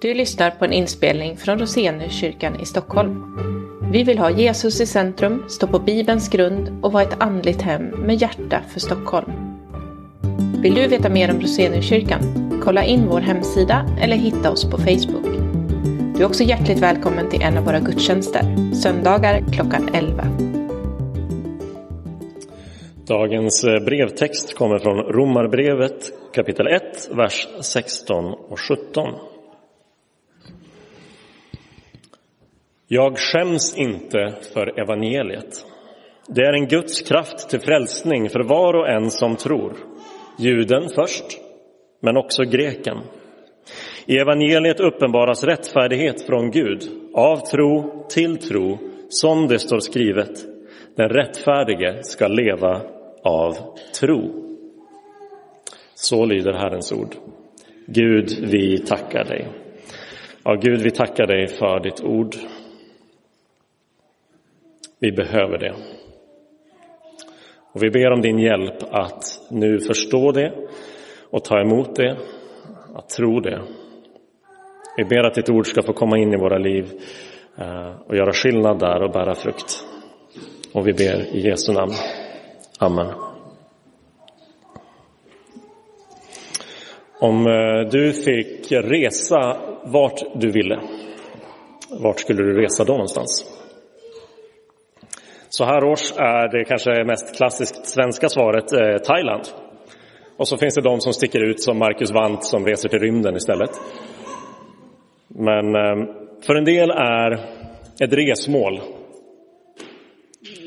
Du lyssnar på en inspelning från Roseniuskyrkan i Stockholm. Vi vill ha Jesus i centrum, stå på Bibelns grund och vara ett andligt hem med hjärta för Stockholm. Vill du veta mer om Roseniuskyrkan? Kolla in vår hemsida eller hitta oss på Facebook. Du är också hjärtligt välkommen till en av våra gudstjänster, söndagar klockan 11. Dagens eh, brevtext kommer från Romarbrevet kapitel 1, vers 16 och 17. Jag skäms inte för evangeliet. Det är en Guds kraft till frälsning för var och en som tror. Juden först, men också greken. I evangeliet uppenbaras rättfärdighet från Gud, av tro till tro, som det står skrivet. Den rättfärdige ska leva av tro. Så lyder Herrens ord. Gud, vi tackar dig. Ja, Gud, vi tackar dig för ditt ord. Vi behöver det. Och vi ber om din hjälp att nu förstå det och ta emot det, att tro det. Vi ber att ditt ord ska få komma in i våra liv eh, och göra skillnad där och bära frukt. Och vi ber i Jesu namn. Amen. Om eh, du fick resa vart du ville, vart skulle du resa då någonstans? Så här års är det kanske mest klassiskt svenska svaret eh, Thailand. Och så finns det de som sticker ut som Marcus Wandt som reser till rymden istället. Men eh, för en del är ett resmål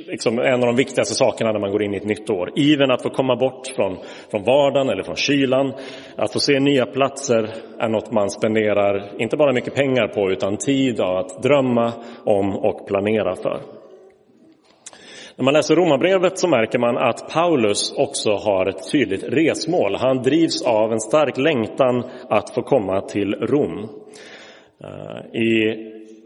liksom en av de viktigaste sakerna när man går in i ett nytt år. Iven att få komma bort från, från vardagen eller från kylan. Att få se nya platser är något man spenderar inte bara mycket pengar på utan tid av att drömma om och planera för. När man läser Romarbrevet så märker man att Paulus också har ett tydligt resmål. Han drivs av en stark längtan att få komma till Rom. Eh, I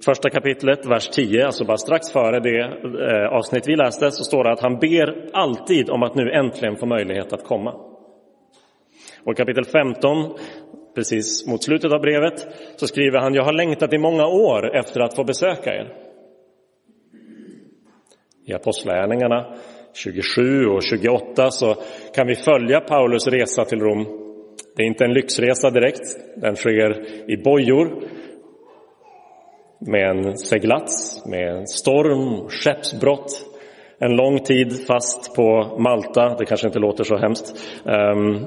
första kapitlet, vers 10, alltså bara strax före det eh, avsnitt vi läste, så står det att han ber alltid om att nu äntligen få möjlighet att komma. Och kapitel 15, precis mot slutet av brevet, så skriver han, jag har längtat i många år efter att få besöka er. I Apostlagärningarna 27 och 28 så kan vi följa Paulus resa till Rom. Det är inte en lyxresa direkt, den sker i bojor med en seglats, med en storm, skeppsbrott, en lång tid fast på Malta. Det kanske inte låter så hemskt. Ehm,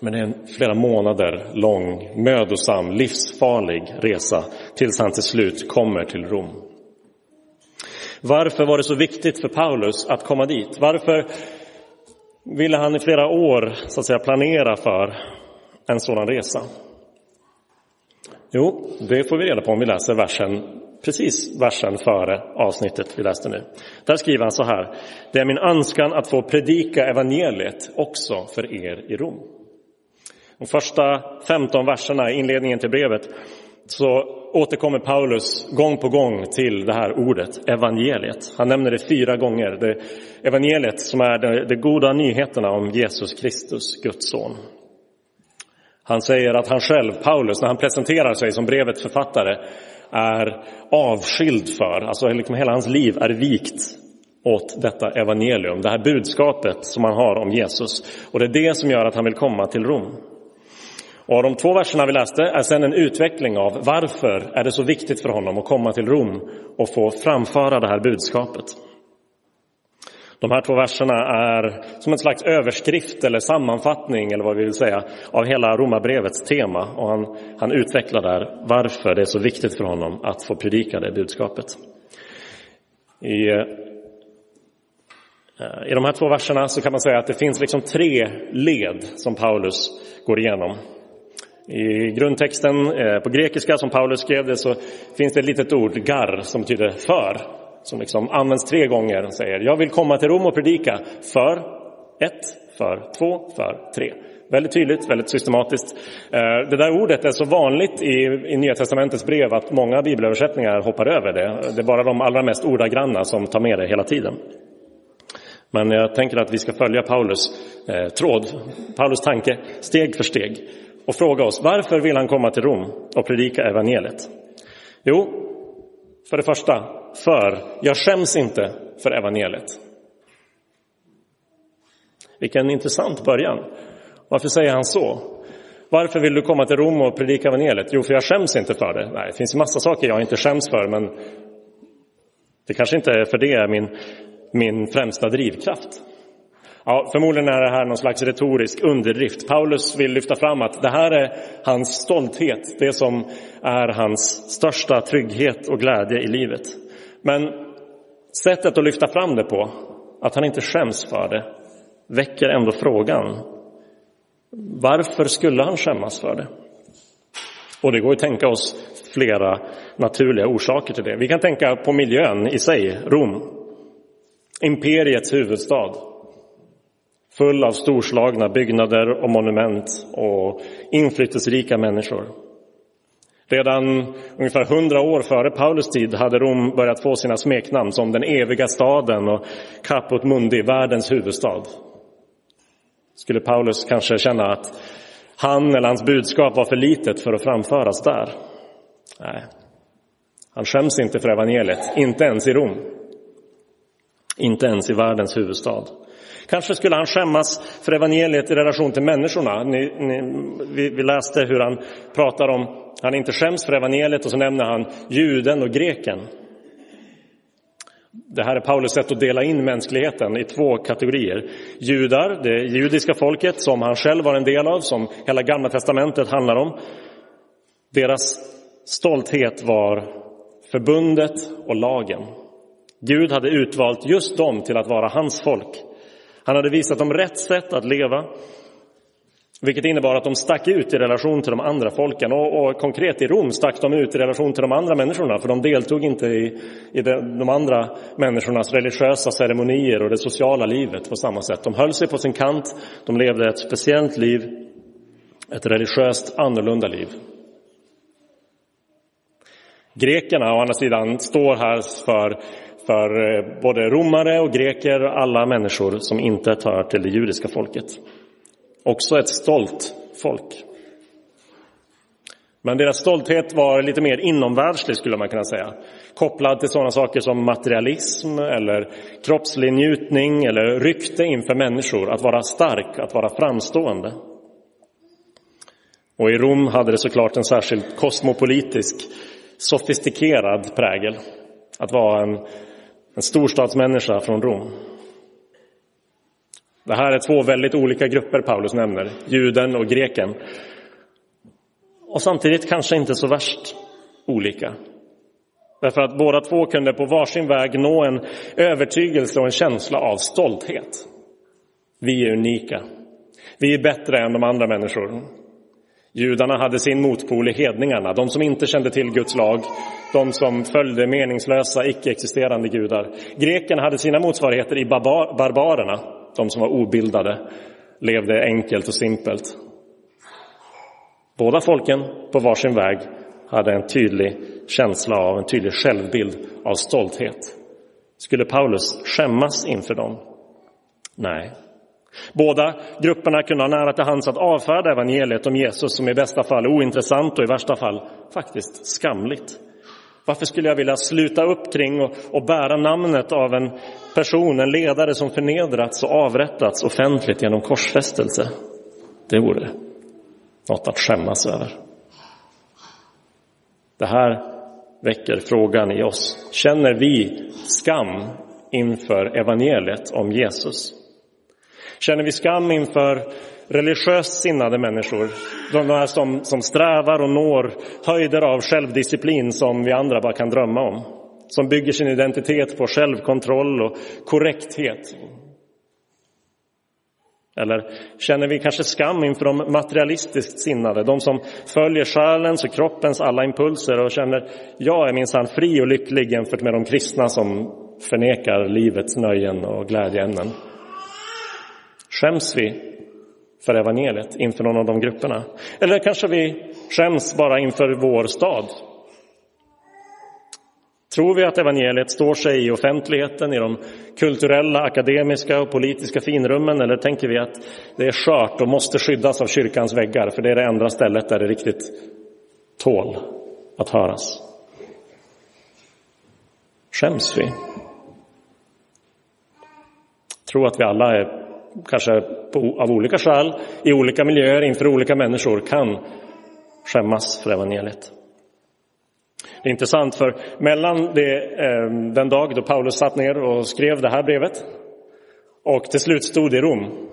men det är en flera månader lång, mödosam, livsfarlig resa tills han till slut kommer till Rom. Varför var det så viktigt för Paulus att komma dit? Varför ville han i flera år så att säga, planera för en sådan resa? Jo, det får vi reda på om vi läser versen, precis versen före avsnittet vi läste nu. Där skriver han så här. Det är min önskan att få predika evangeliet också för er i Rom. De första 15 verserna i inledningen till brevet så återkommer Paulus gång på gång till det här ordet, evangeliet. Han nämner det fyra gånger. Det evangeliet som är de, de goda nyheterna om Jesus Kristus, Guds son. Han säger att han själv, Paulus, när han presenterar sig som brevets författare, är avskild för, alltså liksom hela hans liv är vikt åt detta evangelium, det här budskapet som han har om Jesus. Och det är det som gör att han vill komma till Rom. Och de två verserna vi läste är sedan en utveckling av varför är det så viktigt för honom att komma till Rom och få framföra det här budskapet. De här två verserna är som en slags överskrift eller sammanfattning eller vad vi vill säga av hela Romarbrevets tema och han, han utvecklar där varför det är så viktigt för honom att få predika det budskapet. I, eh, I de här två verserna så kan man säga att det finns liksom tre led som Paulus går igenom. I grundtexten eh, på grekiska som Paulus skrev det så finns det ett litet ord, gar, som betyder för som liksom används tre gånger och säger jag vill komma till Rom och predika för ett, för två, för tre. Väldigt tydligt, väldigt systematiskt. Eh, det där ordet är så vanligt i, i Nya Testamentets brev att många bibelöversättningar hoppar över det. Det är bara de allra mest ordagranna som tar med det hela tiden. Men jag tänker att vi ska följa Paulus eh, tråd, Paulus tanke, steg för steg och fråga oss varför vill han komma till Rom och predika evangeliet? Jo, för det första, för jag skäms inte för evangeliet. Vilken intressant början. Varför säger han så? Varför vill du komma till Rom och predika evangeliet? Jo, för jag skäms inte för det. Nej, det finns massa saker jag inte skäms för, men det kanske inte är för det är min, min främsta drivkraft. Ja, förmodligen är det här någon slags retorisk underdrift. Paulus vill lyfta fram att det här är hans stolthet, det som är hans största trygghet och glädje i livet. Men sättet att lyfta fram det på, att han inte skäms för det, väcker ändå frågan varför skulle han skämmas för det? Och det går att tänka oss flera naturliga orsaker till det. Vi kan tänka på miljön i sig, Rom. Imperiets huvudstad. Full av storslagna byggnader och monument och inflytelserika människor. Redan ungefär hundra år före Paulus tid hade Rom börjat få sina smeknamn som den eviga staden och Caput Mundi, världens huvudstad. Skulle Paulus kanske känna att han eller hans budskap var för litet för att framföras där? Nej, han skäms inte för evangeliet, inte ens i Rom. Inte ens i världens huvudstad. Kanske skulle han skämmas för evangeliet i relation till människorna. Ni, ni, vi, vi, läste hur han pratar om, han inte skäms för evangeliet och så nämner han juden och greken. Det här är Paulus sätt att dela in mänskligheten i två kategorier. Judar, det judiska folket som han själv var en del av, som hela gamla testamentet handlar om. Deras stolthet var förbundet och lagen. Gud hade utvalt just dem till att vara hans folk. Han hade visat dem rätt sätt att leva, vilket innebar att de stack ut i relation till de andra folken. Och, och, konkret i Rom stack de ut i relation till de andra människorna, för de deltog inte i, i de, de, andra människornas religiösa ceremonier och det sociala livet på samma sätt. De höll sig på sin kant, de levde ett speciellt liv, ett religiöst annorlunda liv. Grekerna å andra sidan står här för, för eh, både romare och greker, alla människor som inte hör till det judiska folket. Också ett stolt folk. Men deras stolthet var lite mer inomvärldslig skulle man kunna säga. Kopplad till sådana saker som materialism eller kroppslig njutning eller rykte inför människor. Att vara stark, att vara framstående. Och i Rom hade det såklart en särskilt kosmopolitisk, sofistikerad prägel. Att vara en, en storstadsmänniska från Rom. Det här är två väldigt olika grupper Paulus nämner, juden och greken. Och samtidigt kanske inte så värst olika. Därför att båda två kunde på varsin väg nå en övertygelse och en känsla av stolthet. Vi är unika. Vi är bättre än de andra människor. Judarna hade sin motpol i hedningarna, de som inte kände till Guds lag, de som följde meningslösa, icke-existerande gudar. Grekerna hade sina motsvarigheter i barbarerna, de som var obildade, levde enkelt och simpelt. Båda folken på varsin väg hade en tydlig känsla av, en tydlig självbild av stolthet. Skulle Paulus skämmas inför dem? Nej. Båda grupperna kunde ha nära till hands att avfärda evangeliet om Jesus som i bästa fall ointressant och i värsta fall faktiskt skamligt. Varför skulle jag vilja sluta upp kring och, och bära namnet av en person, en ledare som förnedrats och avrättats offentligt genom korsfästelse? Det vore något att skämmas över. Det här väcker frågan i oss. Känner vi skam inför evangeliet om Jesus? Känner vi skam inför religiöst sinnade människor, de här som, som strävar och når höjder av självdisciplin som vi andra bara kan drömma om. Som bygger sin identitet på självkontroll och korrekthet. Eller känner vi kanske skam inför de materialistiskt sinnade, de som följer själens och kroppens alla impulser och känner jag är minsann fri och lycklig jämfört med de kristna som förnekar livets nöjen och glädjeämnen. Skäms vi för evangeliet inför någon av de grupperna? Eller kanske vi skäms bara inför vår stad? Tror vi att evangeliet står sig i offentligheten, i de kulturella, akademiska och politiska finrummen eller tänker vi att det är skört och måste skyddas av kyrkans väggar för det är det enda stället där det riktigt tål att höras? Skäms vi? tror att vi alla är, kanske av olika skäl, i olika miljöer, inför olika människor, kan skämmas för evangeliet. Det är intressant för mellan det, ehm, den dag då Paulus satt ner och skrev det här brevet och till slut stod i Rom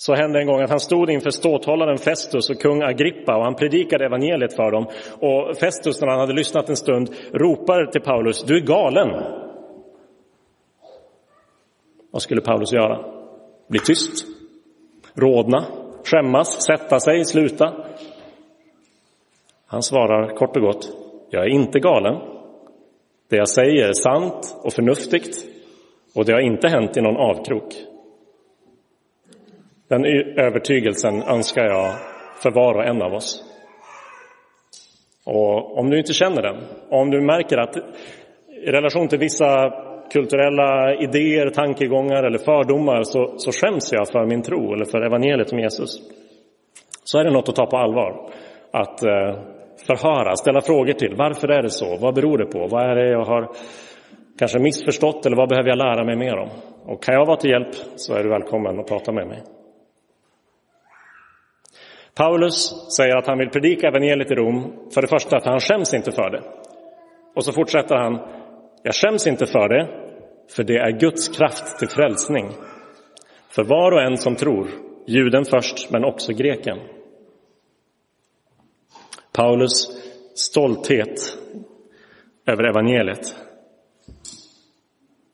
så hände en gång att han stod inför ståthållaren Festus och kung Agrippa och han predikade evangeliet för dem. Och Festus, när han hade lyssnat en stund, ropar till Paulus, du är galen. Vad skulle Paulus göra? Bli tyst? Rodna? Skämmas? Sätta sig? Sluta? Han svarar kort och gott, jag är inte galen. Det jag säger är sant och förnuftigt och det har inte hänt i någon avkrok. Den övertygelsen önskar jag för var och en av oss. Och om du inte känner den, om du märker att i relation till vissa kulturella idéer, tankegångar eller fördomar så, så skäms jag för min tro eller för evangeliet om Jesus. Så är det något att ta på allvar. Att eh, förhöra, ställa frågor till. Varför är det så? Vad beror det på? Vad är det jag har kanske missförstått eller vad behöver jag lära mig mer om? Och kan jag vara till hjälp så är du välkommen att prata med mig. Paulus säger att han vill predika evangeliet i Rom, för det första att han skäms inte för det. Och så fortsätter han, jag skäms inte för det, för det är Guds kraft till frälsning. För var och en som tror, juden först, men också greken. Paulus stolthet över evangeliet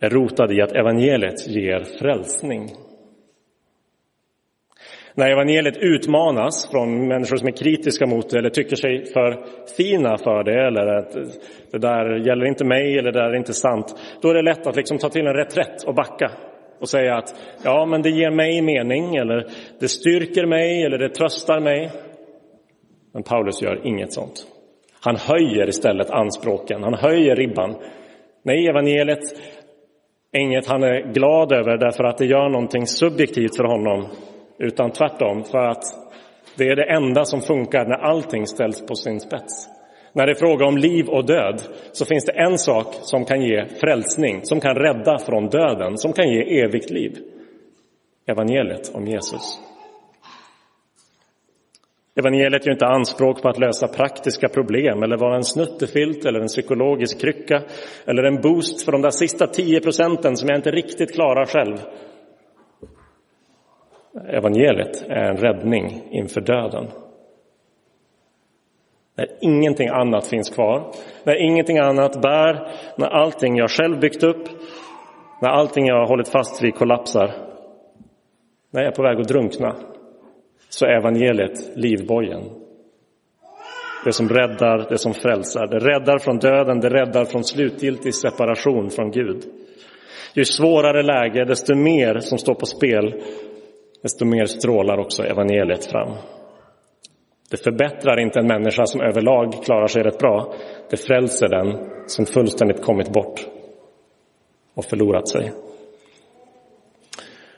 är rotad i att evangeliet ger frälsning. När evangeliet utmanas från människor som är kritiska mot det eller tycker sig för fina för det eller att det där gäller inte mig eller det där är inte sant. Då är det lätt att liksom ta till en reträtt och backa och säga att ja, men det ger mig mening eller det styrker mig eller det tröstar mig. Men Paulus gör inget sånt. Han höjer istället anspråken, han höjer ribban. Nej, evangeliet är inget han är glad över därför att det gör någonting subjektivt för honom utan tvärtom för att det är det enda som funkar när allting ställs på sin spets. När det är fråga om liv och död så finns det en sak som kan ge frälsning, som kan rädda från döden, som kan ge evigt liv. Evangeliet om Jesus. Evangeliet gör inte anspråk på att lösa praktiska problem eller vara en snuttefilt eller en psykologisk krycka eller en boost för de där sista tio procenten som jag inte riktigt klarar själv. Evangeliet är en räddning inför döden. När ingenting annat finns kvar, när ingenting annat bär, när allting jag själv byggt upp, när allting jag har hållit fast vid kollapsar, när jag är på väg att drunkna, så är evangeliet livbojen. Det som räddar, det som frälsar. Det räddar från döden, det räddar från slutgiltig separation från Gud. Ju svårare läge, desto mer som står på spel desto mer strålar också evangeliet fram. Det förbättrar inte en människa som överlag klarar sig rätt bra. Det frälser den som fullständigt kommit bort och förlorat sig.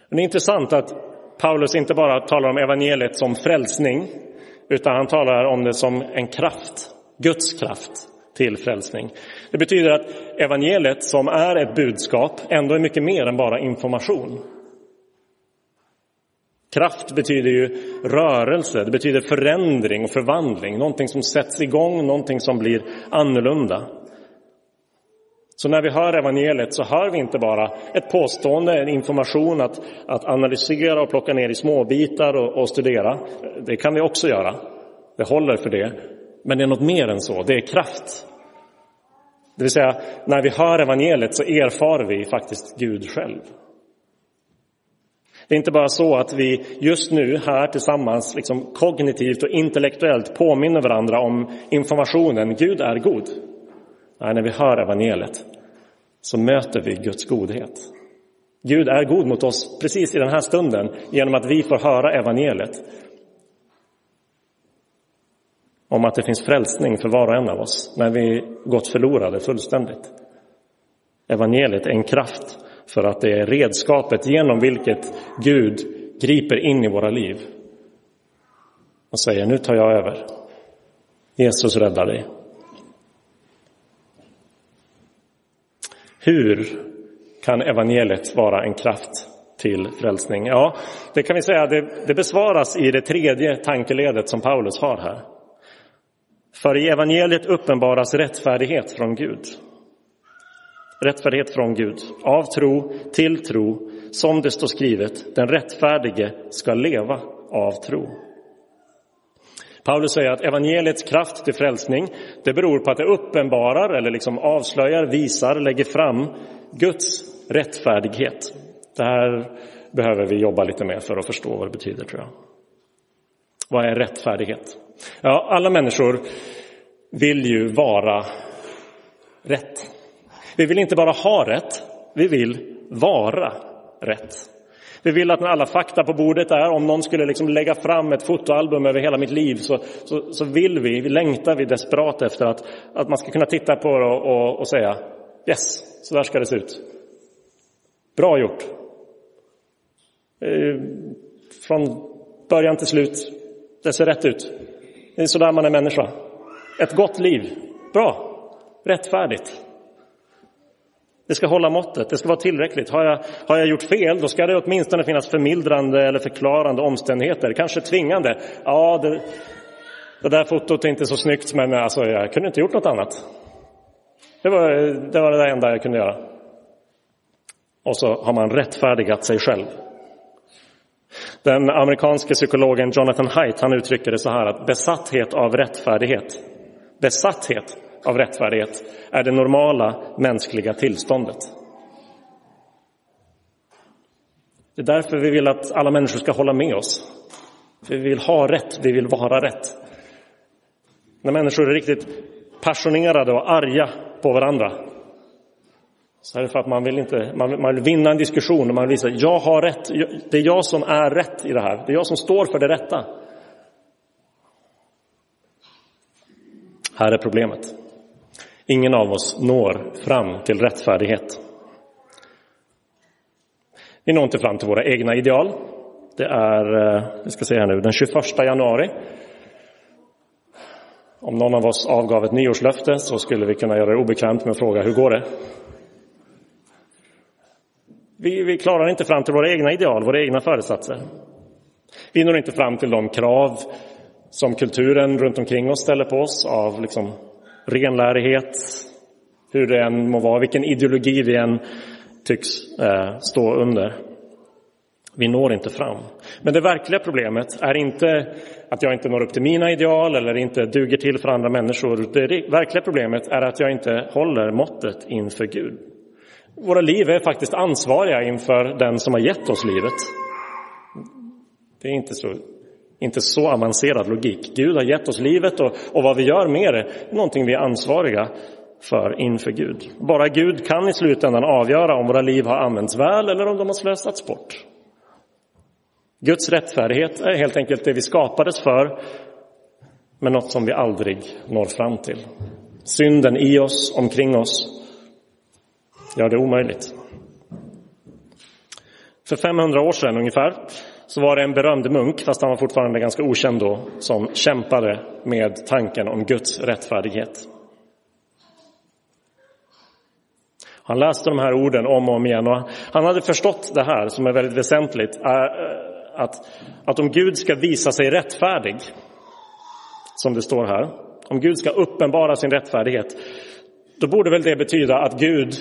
Men det är intressant att Paulus inte bara talar om evangeliet som frälsning utan han talar om det som en kraft, Guds kraft till frälsning. Det betyder att evangeliet som är ett budskap ändå är mycket mer än bara information. Kraft betyder ju rörelse, det betyder förändring och förvandling, någonting som sätts igång, någonting som blir annorlunda. Så när vi hör evangeliet så hör vi inte bara ett påstående, en information att, att analysera och plocka ner i småbitar och, och studera. Det kan vi också göra. Det håller för det. Men det är något mer än så, det är kraft. Det vill säga, när vi hör evangeliet så erfar vi faktiskt Gud själv. Det är inte bara så att vi just nu här tillsammans liksom kognitivt och intellektuellt påminner varandra om informationen Gud är god. Nej, när vi hör evangeliet så möter vi Guds godhet. Gud är god mot oss precis i den här stunden genom att vi får höra evangeliet. om att det finns frälsning för var och en av oss när vi gått förlorade fullständigt. Evangeliet är en kraft för att det är redskapet genom vilket Gud griper in i våra liv och säger nu tar jag över. Jesus räddar dig. Hur kan evangeliet vara en kraft till frälsning? Ja, det kan vi säga, det, det besvaras i det tredje tankeledet som Paulus har här. För i evangeliet uppenbaras rättfärdighet från Gud. Rättfärdighet från Gud, av tro till tro, som det står skrivet, den rättfärdige ska leva av tro. Paulus säger att evangeliets kraft till frälsning, det beror på att det uppenbarar eller liksom avslöjar, visar, lägger fram Guds rättfärdighet. Det här behöver vi jobba lite med för att förstå vad det betyder tror jag. Vad är rättfärdighet? Ja, alla människor vill ju vara rätt. Vi vill inte bara ha rätt, vi vill vara rätt. Vi vill att när alla fakta på bordet är, om någon skulle liksom lägga fram ett fotoalbum över hela mitt liv så, så, så vill vi, vi längtar vi desperat efter att, att man ska kunna titta på det och, och, och säga yes, så där ska det se ut. Bra gjort. Eh, från början till slut, det ser rätt ut. Det är så där man är människa. Ett gott liv. Bra. Rättfärdigt. Det ska hålla måttet, det ska vara tillräckligt. Har jag, har jag gjort fel, då ska det åtminstone finnas förmildrande eller förklarande omständigheter, kanske tvingande. Ja, det, det där fotot är inte så snyggt, men eh, alltså, jag kunde inte gjort något annat. Det var, det var det enda jag kunde göra. Och så har man rättfärdigat sig själv. Den amerikanske psykologen Jonathan Haidt han uttrycker det så här att besatthet av rättfärdighet, besatthet av rättfärdighet är det normala mänskliga tillståndet. Det är därför vi vill att alla människor ska hålla med oss. För vi vill ha rätt, vi vill vara rätt. När människor är riktigt passionerade och arga på varandra så är det för att man vill, inte, man, man vill vinna en diskussion och man vill visa jag har rätt, det är jag som är rätt i det här, det är jag som står för det rätta. Här är problemet. Ingen av oss når fram till rättfärdighet. Vi når inte fram till våra egna ideal. Det är, eh, vi ska se här nu, den 21 januari. Om någon av oss avgav ett nyårslöfte så skulle vi kunna göra det obekvämt med att fråga hur går det? Vi, vi klarar inte fram till våra egna ideal, våra egna föresatser. Vi når inte fram till de krav som kulturen runt omkring oss ställer på oss av liksom renlärighet, hur det än må vara, vilken ideologi vi än tycks eh, stå under. Vi når inte fram. Men det verkliga problemet är inte att jag inte når upp till mina ideal eller inte duger till för andra människor. Det verkliga problemet är att jag inte håller måttet inför Gud. Våra liv är faktiskt ansvariga inför den som har gett oss livet. Det är inte så inte så avancerad logik. Gud har gett oss livet och, och vad vi gör med det är någonting vi är ansvariga för inför Gud. Bara Gud kan i slutändan avgöra om våra liv har använts väl eller om de har slösats bort. Guds rättfärdighet är helt enkelt det vi skapades för, men något som vi aldrig når fram till. Synden i oss, omkring oss, gör det omöjligt. För 500 år sedan ungefär så var det en berömd munk, fast han var fortfarande ganska okänd då, som kämpade med tanken om Guds rättfärdighet. Han läste de här orden om och om igen och han hade förstått det här som är väldigt väsentligt, eh, att, att om Gud ska visa sig rättfärdig, som det står här, om Gud ska uppenbara sin rättfärdighet, då borde väl det betyda att Gud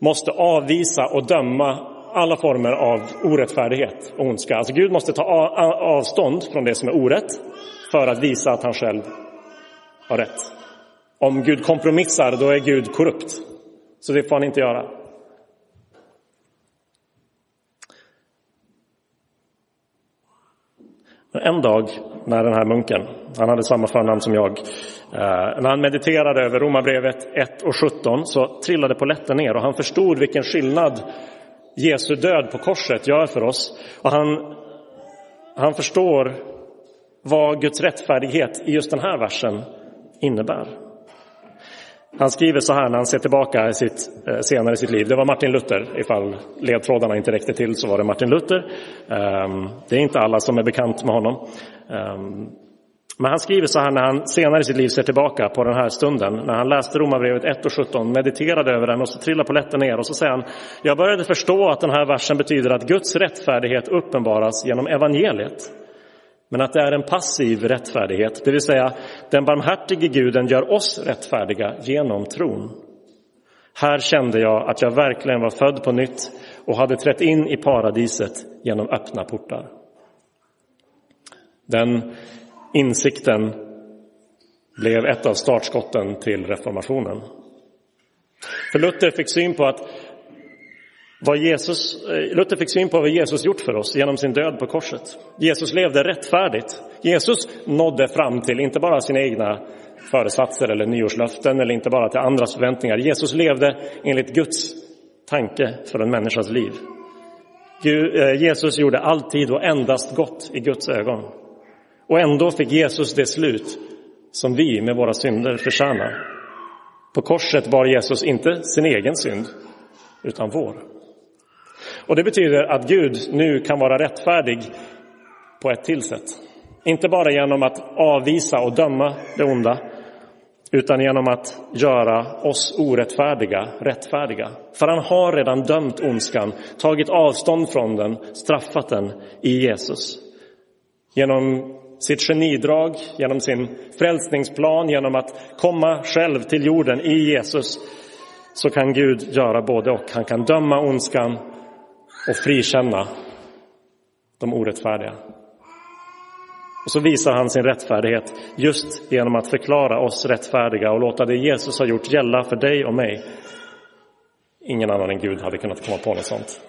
måste avvisa och döma alla former av orättfärdighet och ondska. Alltså Gud måste ta avstånd från det som är orätt för att visa att han själv har rätt. Om Gud kompromissar, då är Gud korrupt. Så det får han inte göra. En dag när den här munken, han hade samma förnamn som jag, eh, när han mediterade över Romarbrevet 1 och 17 så trillade poletten ner och han förstod vilken skillnad Jesu död på korset gör för oss. Och han, han förstår vad Guds rättfärdighet i just den här versen innebär. Han skriver så här när han ser tillbaka i sitt, eh, senare i sitt liv. Det var Martin Luther, ifall ledtrådarna inte räckte till så var det Martin Luther. Ehm, det är inte alla som är bekant med honom. Ehm, men han skriver så här när han senare i sitt liv ser tillbaka på den här stunden, när han läste Romarbrevet 1 och 17, mediterade över den och så trillar polletten ner och så säger han, jag började förstå att den här versen betyder att Guds rättfärdighet uppenbaras genom evangeliet. Men att det är en passiv rättfärdighet, det vill säga den barmhärtige guden gör oss rättfärdiga genom tron. Här kände jag att jag verkligen var född på nytt och hade trätt in i paradiset genom öppna portar. Den insikten blev ett av startskotten till reformationen. För Luther fick syn på att vad Jesus, eh, Luther fick syn på vad Jesus gjort för oss genom sin död på korset. Jesus levde rättfärdigt. Jesus nådde fram till inte bara sina egna föresatser eller nyårslöften eller inte bara till andras förväntningar. Jesus levde enligt Guds tanke för en människas liv. Eh, Jesus gjorde alltid och endast gott i Guds ögon. Och ändå fick Jesus det slut som vi med våra synder förtjänar. På korset bar Jesus inte sin egen synd, utan vår. Och det betyder att Gud nu kan vara rättfärdig på ett till sätt. Inte bara genom att avvisa och döma det onda, utan genom att göra oss orättfärdiga rättfärdiga. För han har redan dömt ondskan, tagit avstånd från den, straffat den i Jesus. Genom sitt genidrag, genom sin frälsningsplan, genom att komma själv till jorden i Jesus, så kan Gud göra både och. Han kan döma ondskan och frikänna de orättfärdiga. Och så visar han sin rättfärdighet just genom att förklara oss rättfärdiga och låta det Jesus har gjort gälla för dig och mig. Ingen annan än Gud hade kunnat komma på något sånt.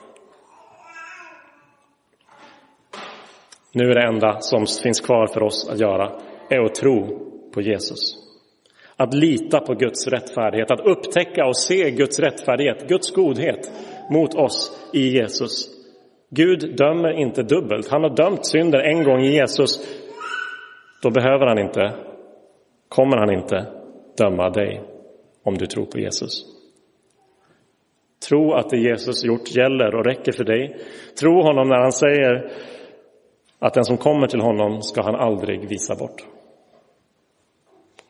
Nu är det enda som finns kvar för oss att göra är att tro på Jesus. Att lita på Guds rättfärdighet, att upptäcka och se Guds rättfärdighet, Guds godhet mot oss i Jesus. Gud dömer inte dubbelt. Han har dömt synder en gång i Jesus. Då behöver han inte, kommer han inte döma dig om du tror på Jesus. Tro att det Jesus gjort gäller och räcker för dig. Tro honom när han säger att den som kommer till honom ska han aldrig visa bort.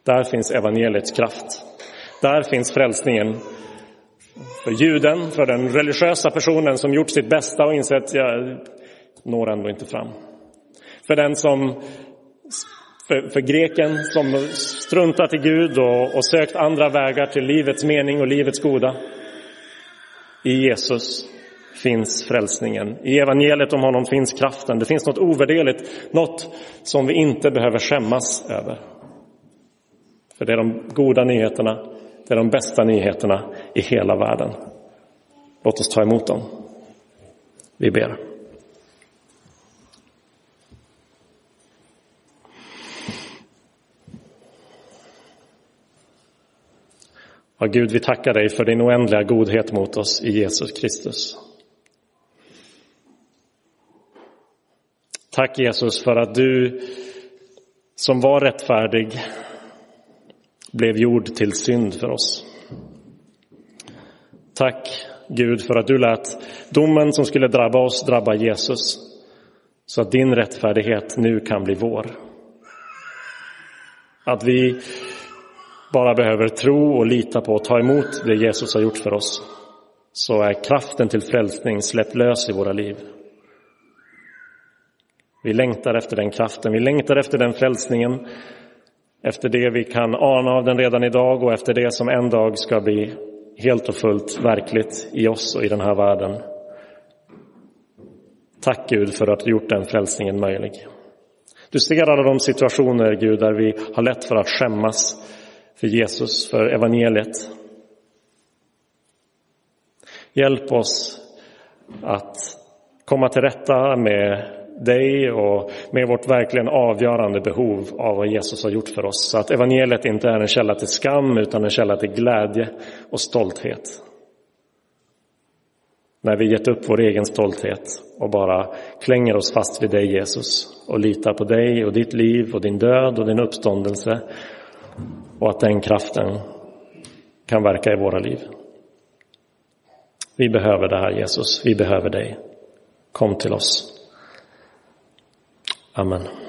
Där finns evangeliets kraft. Där finns frälsningen för juden, för den religiösa personen som gjort sitt bästa och insett att jag når ändå inte fram. För den som för, för greken som struntat i Gud och, och sökt andra vägar till livets mening och livets goda. I Jesus finns frälsningen. I evangeliet om honom finns kraften. Det finns något ovärderligt, något som vi inte behöver skämmas över. För det är de goda nyheterna, det är de bästa nyheterna i hela världen. Låt oss ta emot dem. Vi ber. Ja, Gud, vi tackar dig för din oändliga godhet mot oss i Jesus Kristus. Tack Jesus för att du som var rättfärdig blev gjord till synd för oss. Tack Gud för att du lät domen som skulle drabba oss drabba Jesus så att din rättfärdighet nu kan bli vår. Att vi bara behöver tro och lita på och ta emot det Jesus har gjort för oss så är kraften till frälsning släppt lös i våra liv. Vi längtar efter den kraften, vi längtar efter den frälsningen, efter det vi kan ana av den redan idag och efter det som en dag ska bli helt och fullt verkligt i oss och i den här världen. Tack Gud för att du gjort den frälsningen möjlig. Du ser alla de situationer, Gud, där vi har lätt för att skämmas för Jesus, för evangeliet. Hjälp oss att komma till rätta med dig och med vårt verkligen avgörande behov av vad Jesus har gjort för oss. Så att evangeliet inte är en källa till skam utan en källa till glädje och stolthet. när vi gett upp vår egen stolthet och bara klänger oss fast vid dig Jesus och litar på dig och ditt liv och din död och din uppståndelse och att den kraften kan verka i våra liv. Vi behöver det här Jesus, vi behöver dig. Kom till oss. Amen.